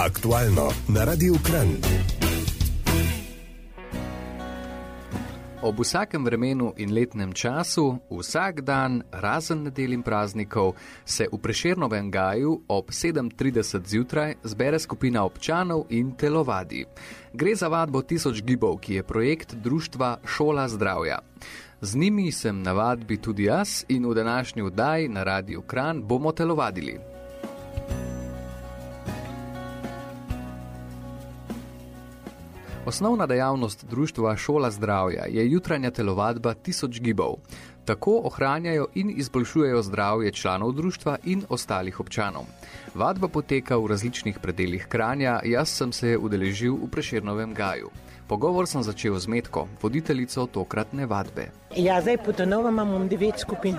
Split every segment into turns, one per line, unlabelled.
Aktualno na Radiu Kran.
Ob vsakem vremenu in letnem času, vsak dan, razen nedelj in praznikov, se v Prešernovem gaju ob 7:30 zjutraj zbere skupina občanov in telovadi. Gre za vadbo tisoč gibov, ki je projekt društva Šola zdravja. Z njimi sem na vadbi tudi jaz in v današnji vdaji na Radiu Kran bomo telovadili. Osnovna dejavnost društva Šola zdravja je jutranja telovadba tisoč gibov. Tako ohranjajo in izboljšujejo zdravje članov društva in ostalih občanov. Vadba poteka v različnih predeljih kranja, jaz sem se udeležil v Preširnovem gaju. Pogovor sem začel z Metko, voditeljico tokratne vadbe.
Ja, zdaj po Tonovem imamo devet skupin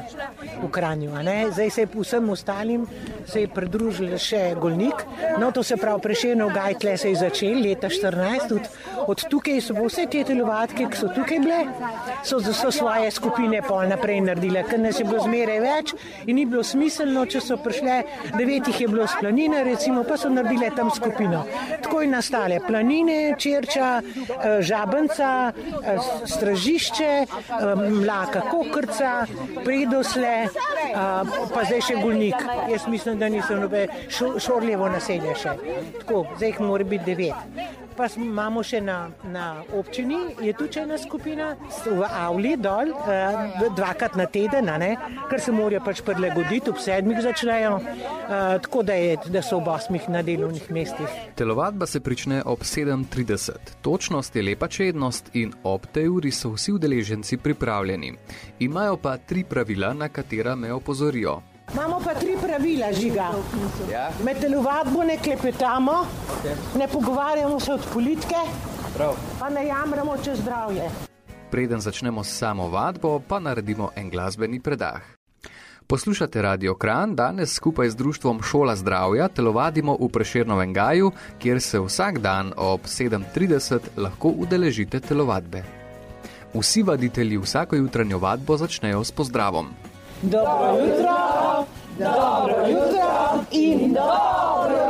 v Kranju, zdaj se je vsem ostalim se je pridružil še Golnik. No, to se pravi, prešeno gajtle se je začel leta 14, tudi od tukaj so vse te telovadke, ki so tukaj bile, so, so svoje skupine pol naprej naredile, ker nas je bilo zmeraj več in ni bilo smiselno, če so prišle, devetih je bilo z planine, recimo, pa so naredile tam skupino. Tako je nastale planine, čerča, Eh, žabenca, eh, stražišče, eh, mlaka kokrca, predosle, pa zdaj še gulnik. Jaz mislim, da niso nobe šorljevo naselje še. Tako, zdaj jih mora biti devet pa imamo še na, na občini, je tu ena skupina v Avli dol, eh, dvakrat na teden, ker se morajo pač prilagoditi, ob sedmih začnejo, eh, tako da, je, da so v osmih na delovnih mestih.
Telovadba se prične ob 7:30. Točnost je lepa čednost in ob tej uri so vsi udeleženci pripravljeni. Imajo pa tri pravila, na katera me opozorijo.
Imamo pa tri pravila, žiga. Ja. Med telovadbo ne klepetamo, okay. ne pogovarjamo se od politike, Prav. pa ne jamramo čez zdravje.
Preden začnemo s samo vadbo, pa naredimo en glasbeni predah. Poslušate Radio Kran, danes skupaj z društvom Šola zdravja telovadimo v Preširnovem gaju, kjer se vsak dan ob 7:30 lahko udeležite telovadbe. Vsi vaditelji vsako jutranjo vadbo začnejo s pozdravom.
Dobro jutro, dobro jutro in dobro.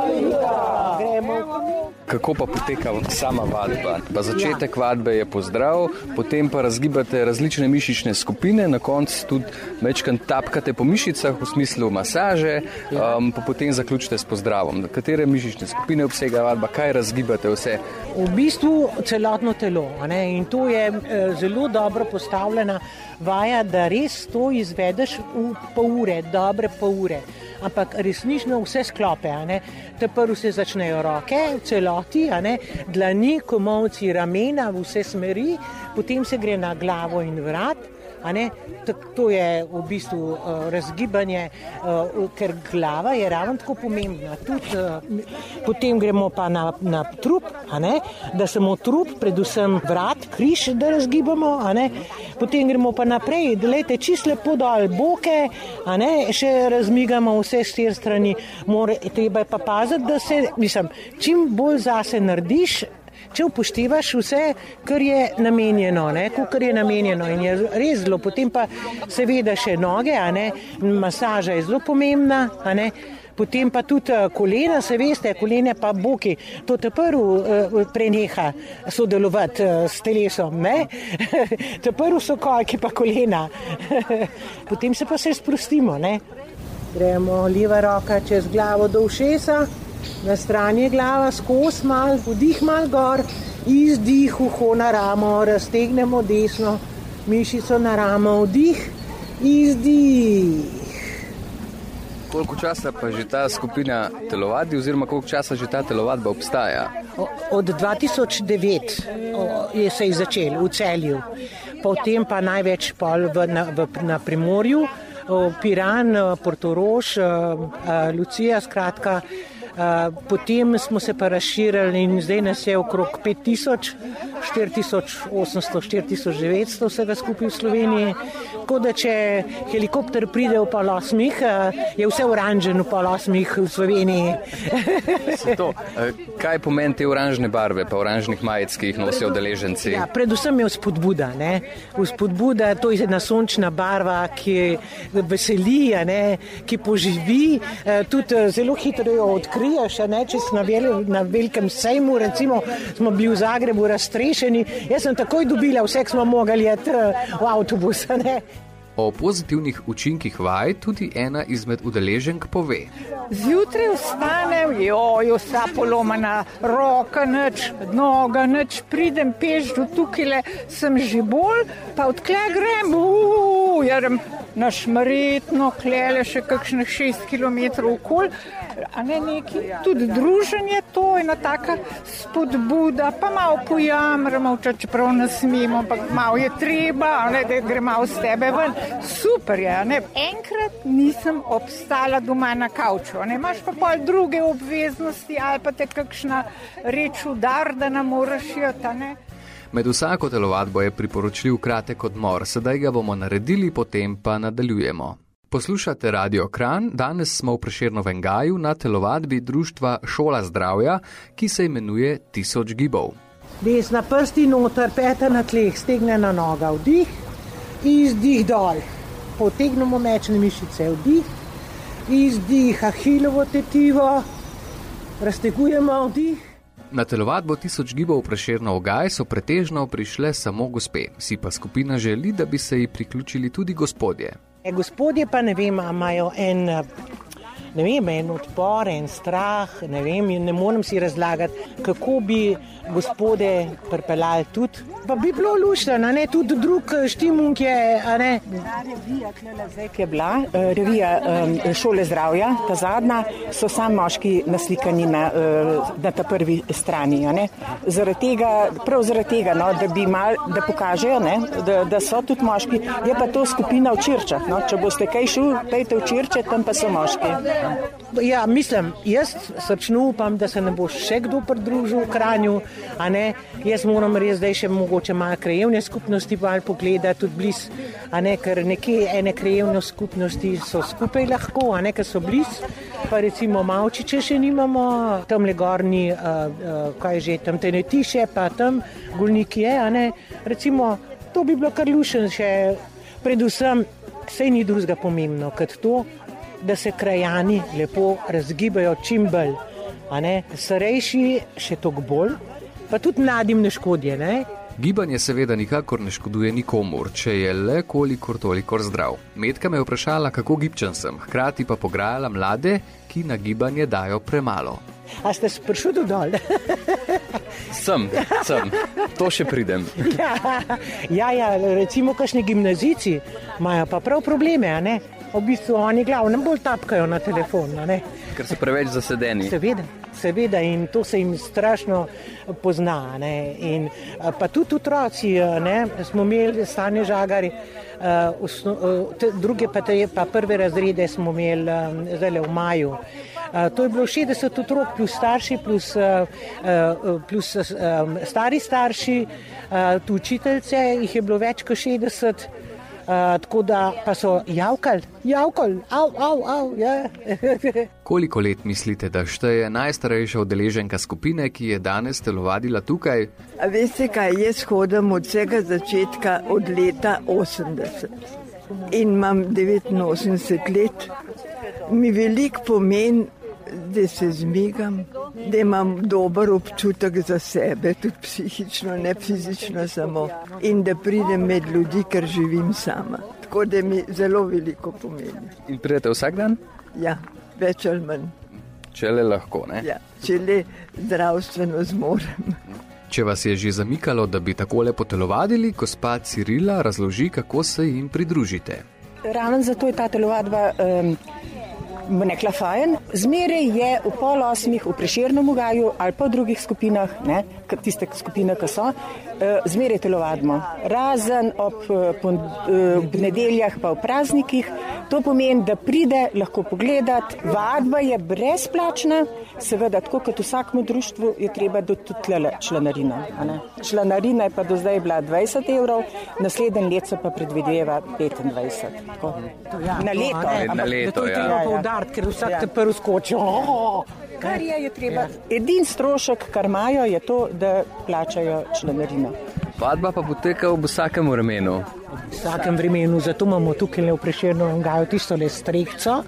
Kako pa poteka sama vadba? Pa začetek vadbe je pozdrav, potem pa razgibate različne mišične skupine, na koncu tudi večkrat tapkate po mišicah v smislu masaže, um, pa potem zaključite s pozdravom. Katere mišične skupine obsega vadba, kaj razgibate vse?
V bistvu celotno telo. In to je e, zelo dobro postavljena vaja, da res to izvedeš v pol ure, dobre pol ure ampak resnično vse sklope. Te prvo se začnejo roke, v celoti, dlani, komovci, ramena, vse smeri, potem se gre na glavo in vrat. To je v bistvu uh, razgibanje, uh, ker glava je ravno tako pomembna. Tud, uh, potem gremo pa na, na trup, da samo trup, predvsem vrat, križ, da razgibamo. Potem gremo pa naprej, da lete čisto lepo dol boke, še razmigamo vse štiri strani. More, treba je pa paziti, da se, mislim, čim bolj zase narediš, če upoštevaš vse, kar je namenjeno, kar je namenjeno in je res zelo, potem pa seveda še noge, masaža je zelo pomembna. Potem pa tudi eh, kolena, se veste, kolene pa boki. To te prvo uh, preneha sodelovati uh, s telesom. te prvo so kojki pa kolena. Potem se pa se sprostimo. Ne? Gremo leva roka čez glavo do ušesa na strani glava, skozi mal, vdih mal gor, izdih, uho na ramo, raztegnemo desno, mišico na ramo, vdih, izdih.
Koliko časa pa že ta skupina telovadi, oziroma koliko časa že ta telovadba obstaja?
Od 2009 je se je začel v celju, potem pa največ pol v, na, v, na primorju, Piran, Portorož, Lucija, skratka. Potem smo se pa razširili in zdaj nas je okrog 5000, 4800, 4900 vsega skupaj v Sloveniji. Tako da če helikopter pride v pol osmih, eh, je vse oranžen v pol osmih v Sloveniji.
to, eh, kaj pomeni te oranžne barve, pa oranžnih majic, ki jih nosijo deleženci?
Ja, predvsem je vzpodbuda. Vzpodbuda, to je ena sončna barva, ki veseli, ne? ki poživi, eh, tudi zelo hitro jo odkriješ. Če si na, vel, na velikem sejmu, recimo, smo bili v Zagrebu raztrešeni, jaz sem takoj dobila vse, smo mogli jeti v avtobus. Ne?
O pozitivnih učinkih vaj tudi ena izmed udeleženk pove.
Zjutraj vstanem, jojo, vsa polomana, roka, noč, noga, noč, pridem peš do tukaj, sem že bolj, pa odkle grem, ujerem na šmaritno, klele še kakšnih šest km okol a ne neki, tudi druženje, to je ena taka spodbuda, pa malo pojamramo, čeprav ne smemo, ampak malo je treba, ne, da gre malo z tebe ven. Super je, ne. Enkrat nisem obstala doma na kavču, ne, imaš pa pol druge obveznosti ali pa te kakšna reč udar, da nam moraš jeti, ne.
Med vsako telovadbo je priporočljiv kratek odmor, sedaj ga bomo naredili, potem pa nadaljujemo. Poslušate Radio Kran, danes smo v Preširnovem gaju na telovadbi društva Šola zdravja, ki se imenuje Tisoč gibov.
Desna prsti noter, peta na tleh, stegnena noga, vdih, izdih dol. Potegnemo mečne mišice, vdih, izdih, ahilovo tetivo, raztegujemo vdih.
Na telovadbo tisoč gibov v Preširno ogaj so pretežno prišle samo gospe, si pa skupina želi, da bi se ji priključili tudi gospodje.
E, gospodje pa ne vem, imajo en, ne vem, en odpor, en strah, ne vem, ne morem si razlagati, kako bi gospode pripeljali tudi. Pa bi bilo luštno, ne tudi drug štimung je.
Revija, ki je bila, eh, revija um, šole zdravja, ta zadnja, so sam moški naslikani na, na ta prvi strani. Zaradi tega, prav zaradi tega, no, da bi mal, da pokažejo, ne, da, da so tudi moški, je pa to skupina v črčah. No. Če boste kaj šli, pejte v črče, tam pa so moški.
Ja, mislim, jaz srčno upam, da se ne bo še kdo pridružil v Kranju. Jaz moram res zdaj še mogoče malo krajevne skupnosti pogledati, tudi blizu, ker nekje ene krajevne skupnosti so skupaj lahko, a ne ker so blizu. Pa recimo Mavčiče še nimamo, tam le gorni, uh, uh, kaj že tam te ne tiše, pa tam gulnik je. Recimo, to bi bilo kar lušen še, predvsem, vse ni drugega pomembno, kot to, da se krajani lepo razgibajo čim bolj. Starejši še toliko bolj, pa tudi mladim ne škodi. Ne?
Gibanje seveda nikakor ne škoduje nikomur, če je le kolikor toliko zdrav. Medka me je vprašala, kako gibčen sem, hkrati pa pograjala mlade, ki na gibanje dajo premalo.
A ste sprašali dol?
sem, sem, to še pridem.
ja, ja, ja, recimo, kakšni gimnazici imajo pa prav probleme, a ne? V bistvu oni glavno bolj tapkajo na telefon.
Ker so preveč zasedeni.
Seveda seveda in to se jim strašno pozna. Ne. In pa tudi otroci, ne, smo imeli stanje žagari, druge pa, te, pa prve razrede smo imeli zdaj v maju. To je bilo 60 otrok, plus starši, plus, plus stari starši, tu učiteljce, jih je bilo več kot 60 tako da pa so javkali, javkali, av, av, av. Ja.
Koliko let mislite, da šteje najstarejša udeleženka skupine, ki je danes telovadila tukaj?
A veste, kaj jaz hodim od vsega začetka, od leta 80 in imam 89 let. Mi veliko pomeni da se zmigam, da imam dober občutek za sebe, tudi psihično, ne fizično samo, in da pridem med ljudi, ker živim sama. Tako da mi zelo veliko pomeni.
In pridete vsak dan?
Ja, več ali manj.
Če le lahko, ne?
Ja, če le zdravstveno zmorem.
Če vas je že zamikalo, da bi tako lepo telovadili, gospa Cirila razloži, kako se jim pridružite.
Ravno zato je ta telovadba. Um,
bo nekla fajn. Zmeraj je v pol osmih v preširnem ugaju ali pa v drugih skupinah, ne, tiste skupine, ki so, eh, zmeraj telovadimo. Razen ob eh, nedeljah pa v praznikih. To pomeni, da pride lahko pogledat. Vadba je brezplačna, seveda, tako kot v vsakem društvu, je treba tudi članarina. Članarina je pa do zdaj bila 20 evrov, naslednji let se pa predvideva 25. Tako.
Ja,
Na leto.
Na leto, ja.
Poudariti, ker vsak
Ja.
te prvi skoči. Oh!
Kar je, je treba. Edini strošek, kar imajo, je to, da plačajo članarino.
Vadba pa poteka v vsakem vremenu.
V vsakem vremenu, zato imamo tukaj le v preširnem gaju tisto le strehco,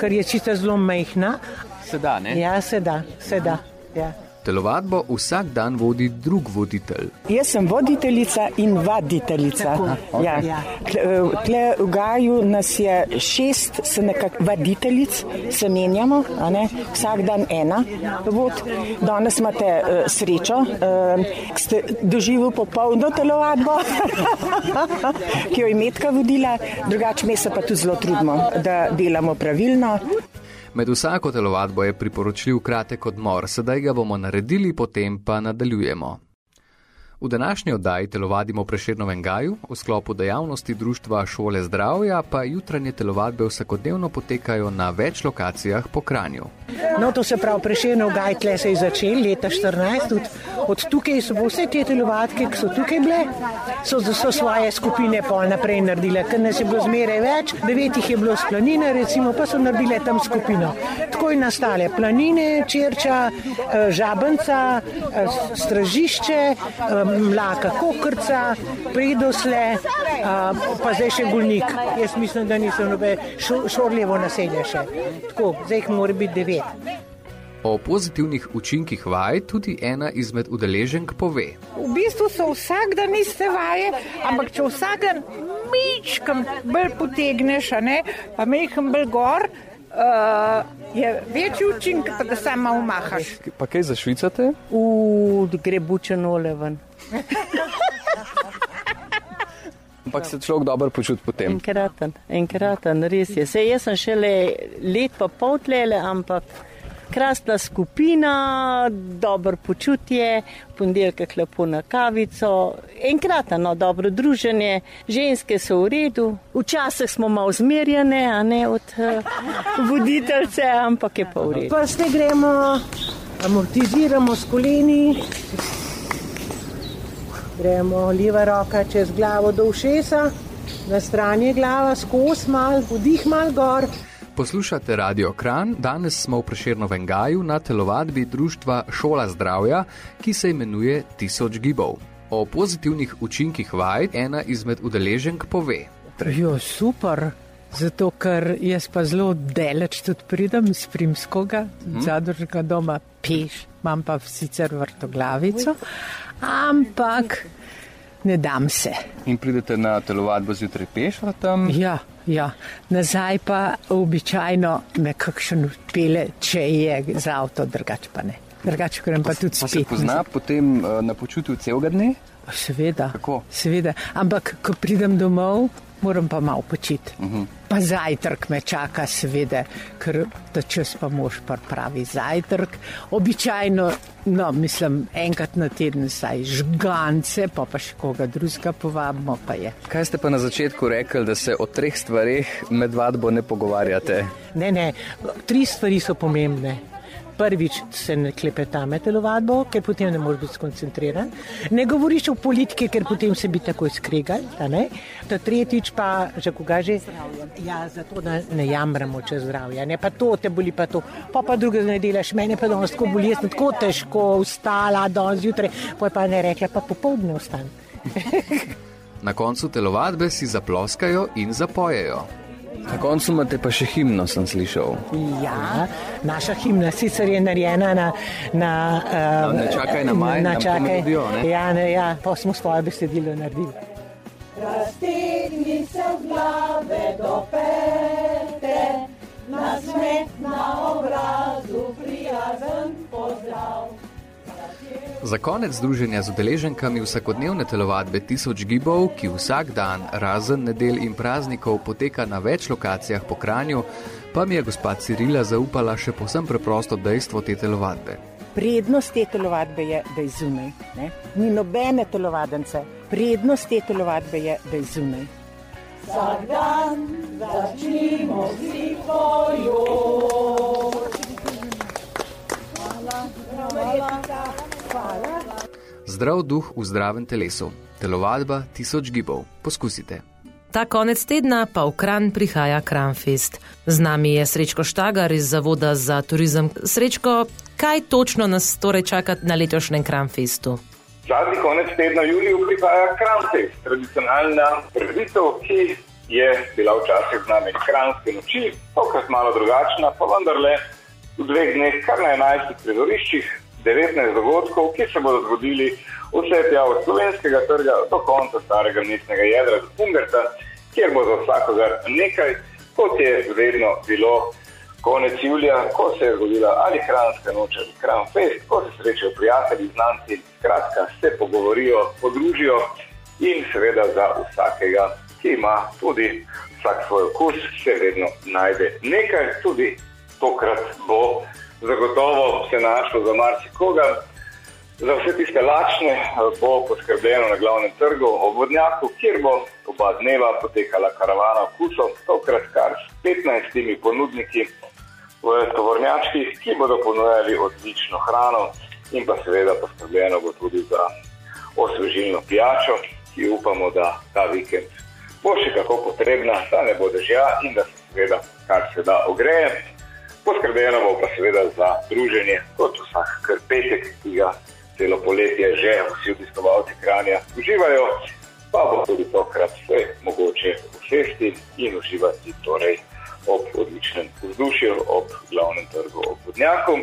ker je čisto zelo majhna.
Se da, ne?
Ja, se da, se da. Ja.
Telovadbo vsak dan vodi drug voditelj.
Jaz sem voditeljica in vaditeljica.
Tako,
Ja.
ja.
Tle- Tle v Gaju nas je šest, se nekako vaditeljic, se menjamo, a ne? vsak dan ena. Vod. Danes imate uh, srečo, uh, ste doživeli popolno telovadbo, ki jo je Metka vodila, drugače mi se pa tudi zelo trudimo, da delamo pravilno.
Med vsako telovadbo je priporočljiv kratek odmor, sedaj ga bomo naredili, potem pa nadaljujemo. V današnji oddaji telovadimo v Preširnovem gaju, v sklopu dejavnosti Društva Šole zdravja pa jutranje telovadbe vsakodnevno potekajo na več lokacijah po Kranju.
No, to se pravi, preširno gaj tle se je začel leta 14, tudi od tukaj so vse te telovadke, ki so tukaj bile, so, so svoje skupine pol naprej naredile, ker nas je bilo zmeraj več, devet jih je bilo z planine, recimo, pa so naredile tam skupino. Tako je nastale planine, čerča, eh, žabenca, eh, stražišče, eh, mlaka kokrca, predosle, eh, pa zdaj še gulnik. Jaz mislim, da niso nobe šo- šorljevo naselje še. Tako, zdaj jih mora biti devet.
O pozitivnih učinkih vaj tudi ena izmed udeleženk pove.
V bistvu so vsak dan iste vaje, ampak če vsak dan mičkam bolj potegneš, a ne, pa meham bolj gor, uh, je večji učinek, pa da sama umahaš.
Pa kaj zašvicate?
U, gre bučeno leven.
Ampak se človek dobro počuti potem.
Enkraten, enkraten, res je. Sej jaz sem šele let pa pol tlele, ampak krasna skupina, dobro počutje, ponedeljek lepo na kavico, enkraten, no, dobro druženje, ženske so v redu. Včasih smo malo zmerjene, a ne od uh, voditeljce, ampak je pa v redu.
Prste gremo, amortiziramo s koleni. Gremo leva roka čez glavo do ušesa, na strani je glava, skozi mal, vdih mal gor.
Poslušate Radio Kran, danes smo v Preširnovem gaju na telovadbi Društva Šola zdravja, ki se imenuje Tisoč gibov. O pozitivnih učinkih vaj ena izmed udeleženk pove.
Jo, super. Zato, ker jaz pa zelo daleč tudi pridem iz Primskoga, hmm. zadržnega doma, peš, imam pa sicer vrtoglavico, ampak ne dam se.
In pridete na telovadbo zjutraj peš ali tam?
Ja, ja. nazaj pa običajno me kakšen pele, če je za avto, drugače pa ne. Drugače grem pa tudi
Pa se
spet.
pozna potem uh, na počutju celega dne?
Seveda,
Kako?
seveda. Ampak, ko pridem domov, moram pa malo počiti. Uh -huh. Pa zajtrk me čaka, seveda, ker ta čas pa moš pa pravi zajtrk. Običajno, no, mislim, enkrat na teden saj žgance, pa pa še koga drugega povabimo.
Kaj ste pa na začetku rekli, da se o treh stvareh med vadbo ne pogovarjate?
Ne, ne, tri stvari so pomembne. Prvič se ne klepeta med telovadbo, ker potem ne moreš biti skoncentriran. Ne govoriš o politiki, ker potem se bi takoj skregal. a ne. Ta tretjič pa, že koga že? Ja, zato da ne jamramo čez zdravje. Ne pa to, te boli pa to. Pa pa druge ne delaš, mene pa danes tako boli, jaz sem tako težko vstala danes zjutraj, pa je pa ne rekla, pa popovdne vstan.
Na koncu telovadbe si zaploskajo in zapojejo. Na koncu imate pa še himno, sem slišal.
Ja, naša himna sicer je narejena na. na uh,
Ne čakaj na maj,
na
na
čakaj.
melodijo, ne?
Ja, ne, ja, pa smo svoje besedilo naredili.
Za konec druženja z udeleženkami vsakodnevne telovadbe Tisoč gibov, ki vsak dan, razen nedelj in praznikov, poteka na več lokacijah po Kranju, Pa mi je gospa Cirila zaupala še posem preprosto dejstvo te telovadbe.
Prednost te telovadbe je, da je zunaj. Ne? Ni nobene telovadence. Prednost te telovadbe je, da je zunaj. Vsak dan začnimo z hojo.
Zdrav duh v zdravem telesu. Telovadba tisoč gibov. Poskusite.
Ta konec tedna pa v Kran prihaja Kranfest. Z nami je Srečko Štagar iz Zavoda za turizem. Srečko, kaj točno nas torej čaka na letošnjem Kranfestu?
Zadnji konec tedna v juliju prihaja Kranfest, tradicionalna preditev, ki je bila včasih z nami Kranske noči, tokrat malo drugačna, pa vendarle v dveh dneh kar na 11 prizoriščih, 19 dogodkov, ki se bodo zgodili vse tja od slovenskega trga do konca starega mestnega jedra, do Pungerta, kjer bo za vsakogar nekaj, kot je vedno bilo konec julija, ko se je zgodila ali hranska noč ali hran fest, ko se srečajo prijatelji, znanci, skratka se pogovorijo, podružijo in seveda za vsakega, ki ima tudi vsak svoj okus, se vedno najde nekaj, tudi tokrat bo zagotovo se našlo za marsikoga. Za vse tiste lačne bo poskrbljeno na glavnem trgu ob vodnjaku, kjer bo oba dneva potekala karavana okusov, tokrat kar s 15 ponudniki v tovornjačkih, ki bodo ponujali odlično hrano in pa seveda poskrbljeno bo tudi za osvežilno pijačo, ki upamo, da ta vikend bo še kako potrebna, da ne bo dežja in da se seveda kar se da ogreje. Poskrbljeno bo pa seveda za druženje, kot vsak petek, ki ga celo poletje že vsi obiskovalci Kranja uživajo, pa bo tudi tokrat vse mogoče usesti in uživati torej ob odličnem vzdušju, ob glavnem trgu, ob vodnjaku.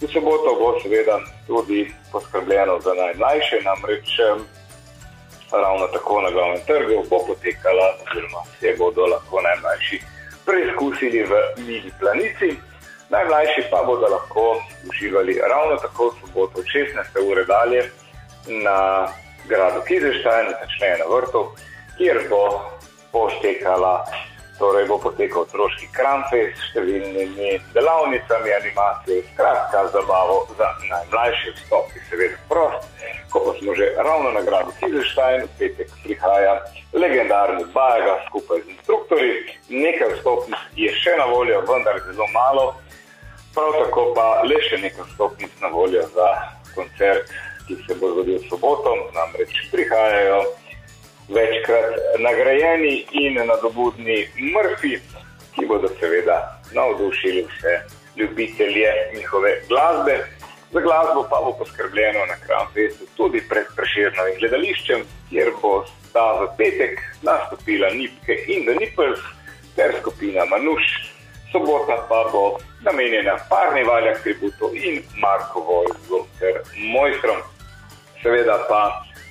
V soboto bo seveda tudi poskrbljeno za najmlajše, namreč ravno tako na glavnem trgu bo potekala, oziroma se bodo lahko najmlajši preizkusili v mini planici. Najmlajši pa bodo lahko uživali ravno tako v soboto od 16. ure dalje na gradu Kizeštajn, začneje na vrtu, kjer bo potekala, torej bo potekal otroški kramfest s številnimi delavnicami, animacijo, skratka zabavo za najmlajše vstop, ki seveda prost. Ko pa smo že ravno na gradu Kizeštajn, v petek prihaja legendarni Bajaga skupaj z instruktorji, nekaj vstopnic je še na voljo, vendar zelo malo. Prav tako pa le še nekaj stopnic na voljo za koncert, ki se bo zgodil soboto. Namreč prihajajo večkrat nagrajeni in nadobudni mrfi, ki bodo seveda navdušili vse ljubitelje njihove glasbe. Za glasbo pa bo poskrbljeno na Kramfestu tudi pred preširnovim gledališčem, kjer bo sta v petek nastopila Nipke in The Nipples ter skupina Manuš sobota pa bo namenjena parni valjah tributu in Marko Vojzu ter mojstrom. Seveda pa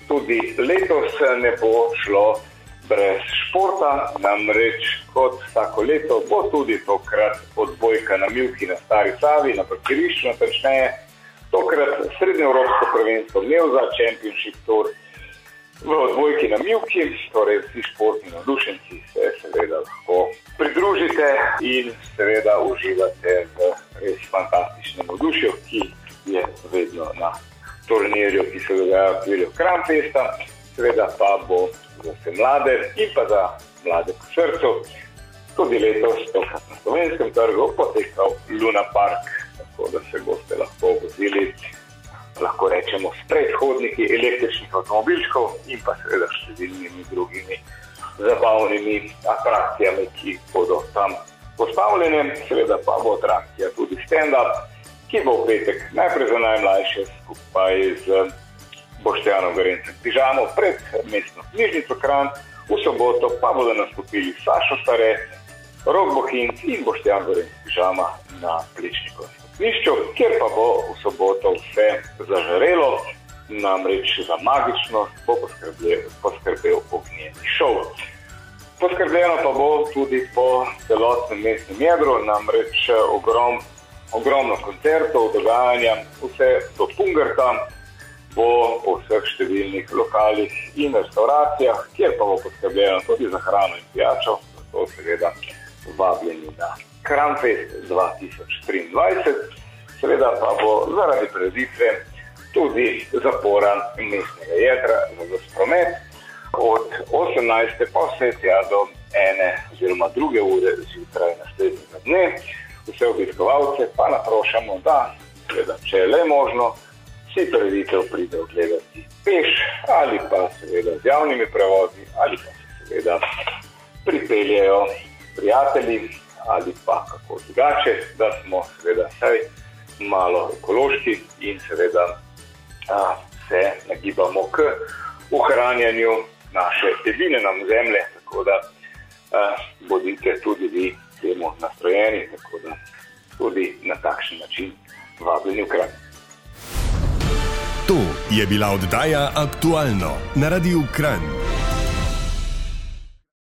tudi letos ne bo šlo brez športa, namreč kot vsako leto bo tudi tokrat odbojka na Milki na Stari Savi, na parkirišču natančneje, tokrat srednjeevropsko prvenstvo Neuza Championship Tour v odbojki na Milki, torej vsi športni navdušenci se seveda lahko pridružite in seveda uživate v res fantastičnem navdušju, ki je vedno na turnirju, ki se dogaja v okviru Kramfesta, seveda pa bo za vse mlade in pa za mlade po srcu tudi letos tokrat na slovenskem trgu potekal Luna Park, tako da se boste lahko vozili lahko rečemo, s predhodniki električnih avtomobilčkov in pa seveda številnimi drugimi zabavnimi atrakcijami, ki bodo tam postavljene. Seveda pa bo atrakcija tudi stand-up, ki bo v petek najprej za najmlajše skupaj z Boštjanom Gorencem pižamo pred mestno knjižnico Kran, v soboto pa bodo nastopili Sašo Stare, Rok Bohin in Boštjan Gorenc pižama na Plečniku stopnišču, kjer pa bo v soboto vse zažarelo, namreč za magično bo poskrbel, ognjeni šov. Poskrbljeno pa bo tudi po celotnem mestnem jedru, namreč ogrom, ogromno koncertov, dogajanja, vse do Pungerta bo po vseh številnih lokalih in restauracijah, kjer pa bo poskrbljeno tudi za hrano in pijačo, zato seveda vabljeni na Kramfest 2023, seveda pa bo zaradi preditve tudi zapora mestnega jedra za promet od 18. pa vse tja do ene oziroma druge ure zjutraj naslednjega dne. Vse obiskovalce pa naprošamo, da, seveda, če je le možno, si preditev pride ogledati peš ali pa seveda z javnimi prevozi ali pa se seveda pripeljejo prijatelji ali pa kako drugače, da smo seveda vsaj malo ekološki in seveda a, se nagibamo k ohranjanju naše edine nam zemlje, tako da a, bodite tudi vi temu nastrojeni, tako da tudi na takšen način vabljeni v kraj.
To je bila oddaja aktualno na Radiu Kran.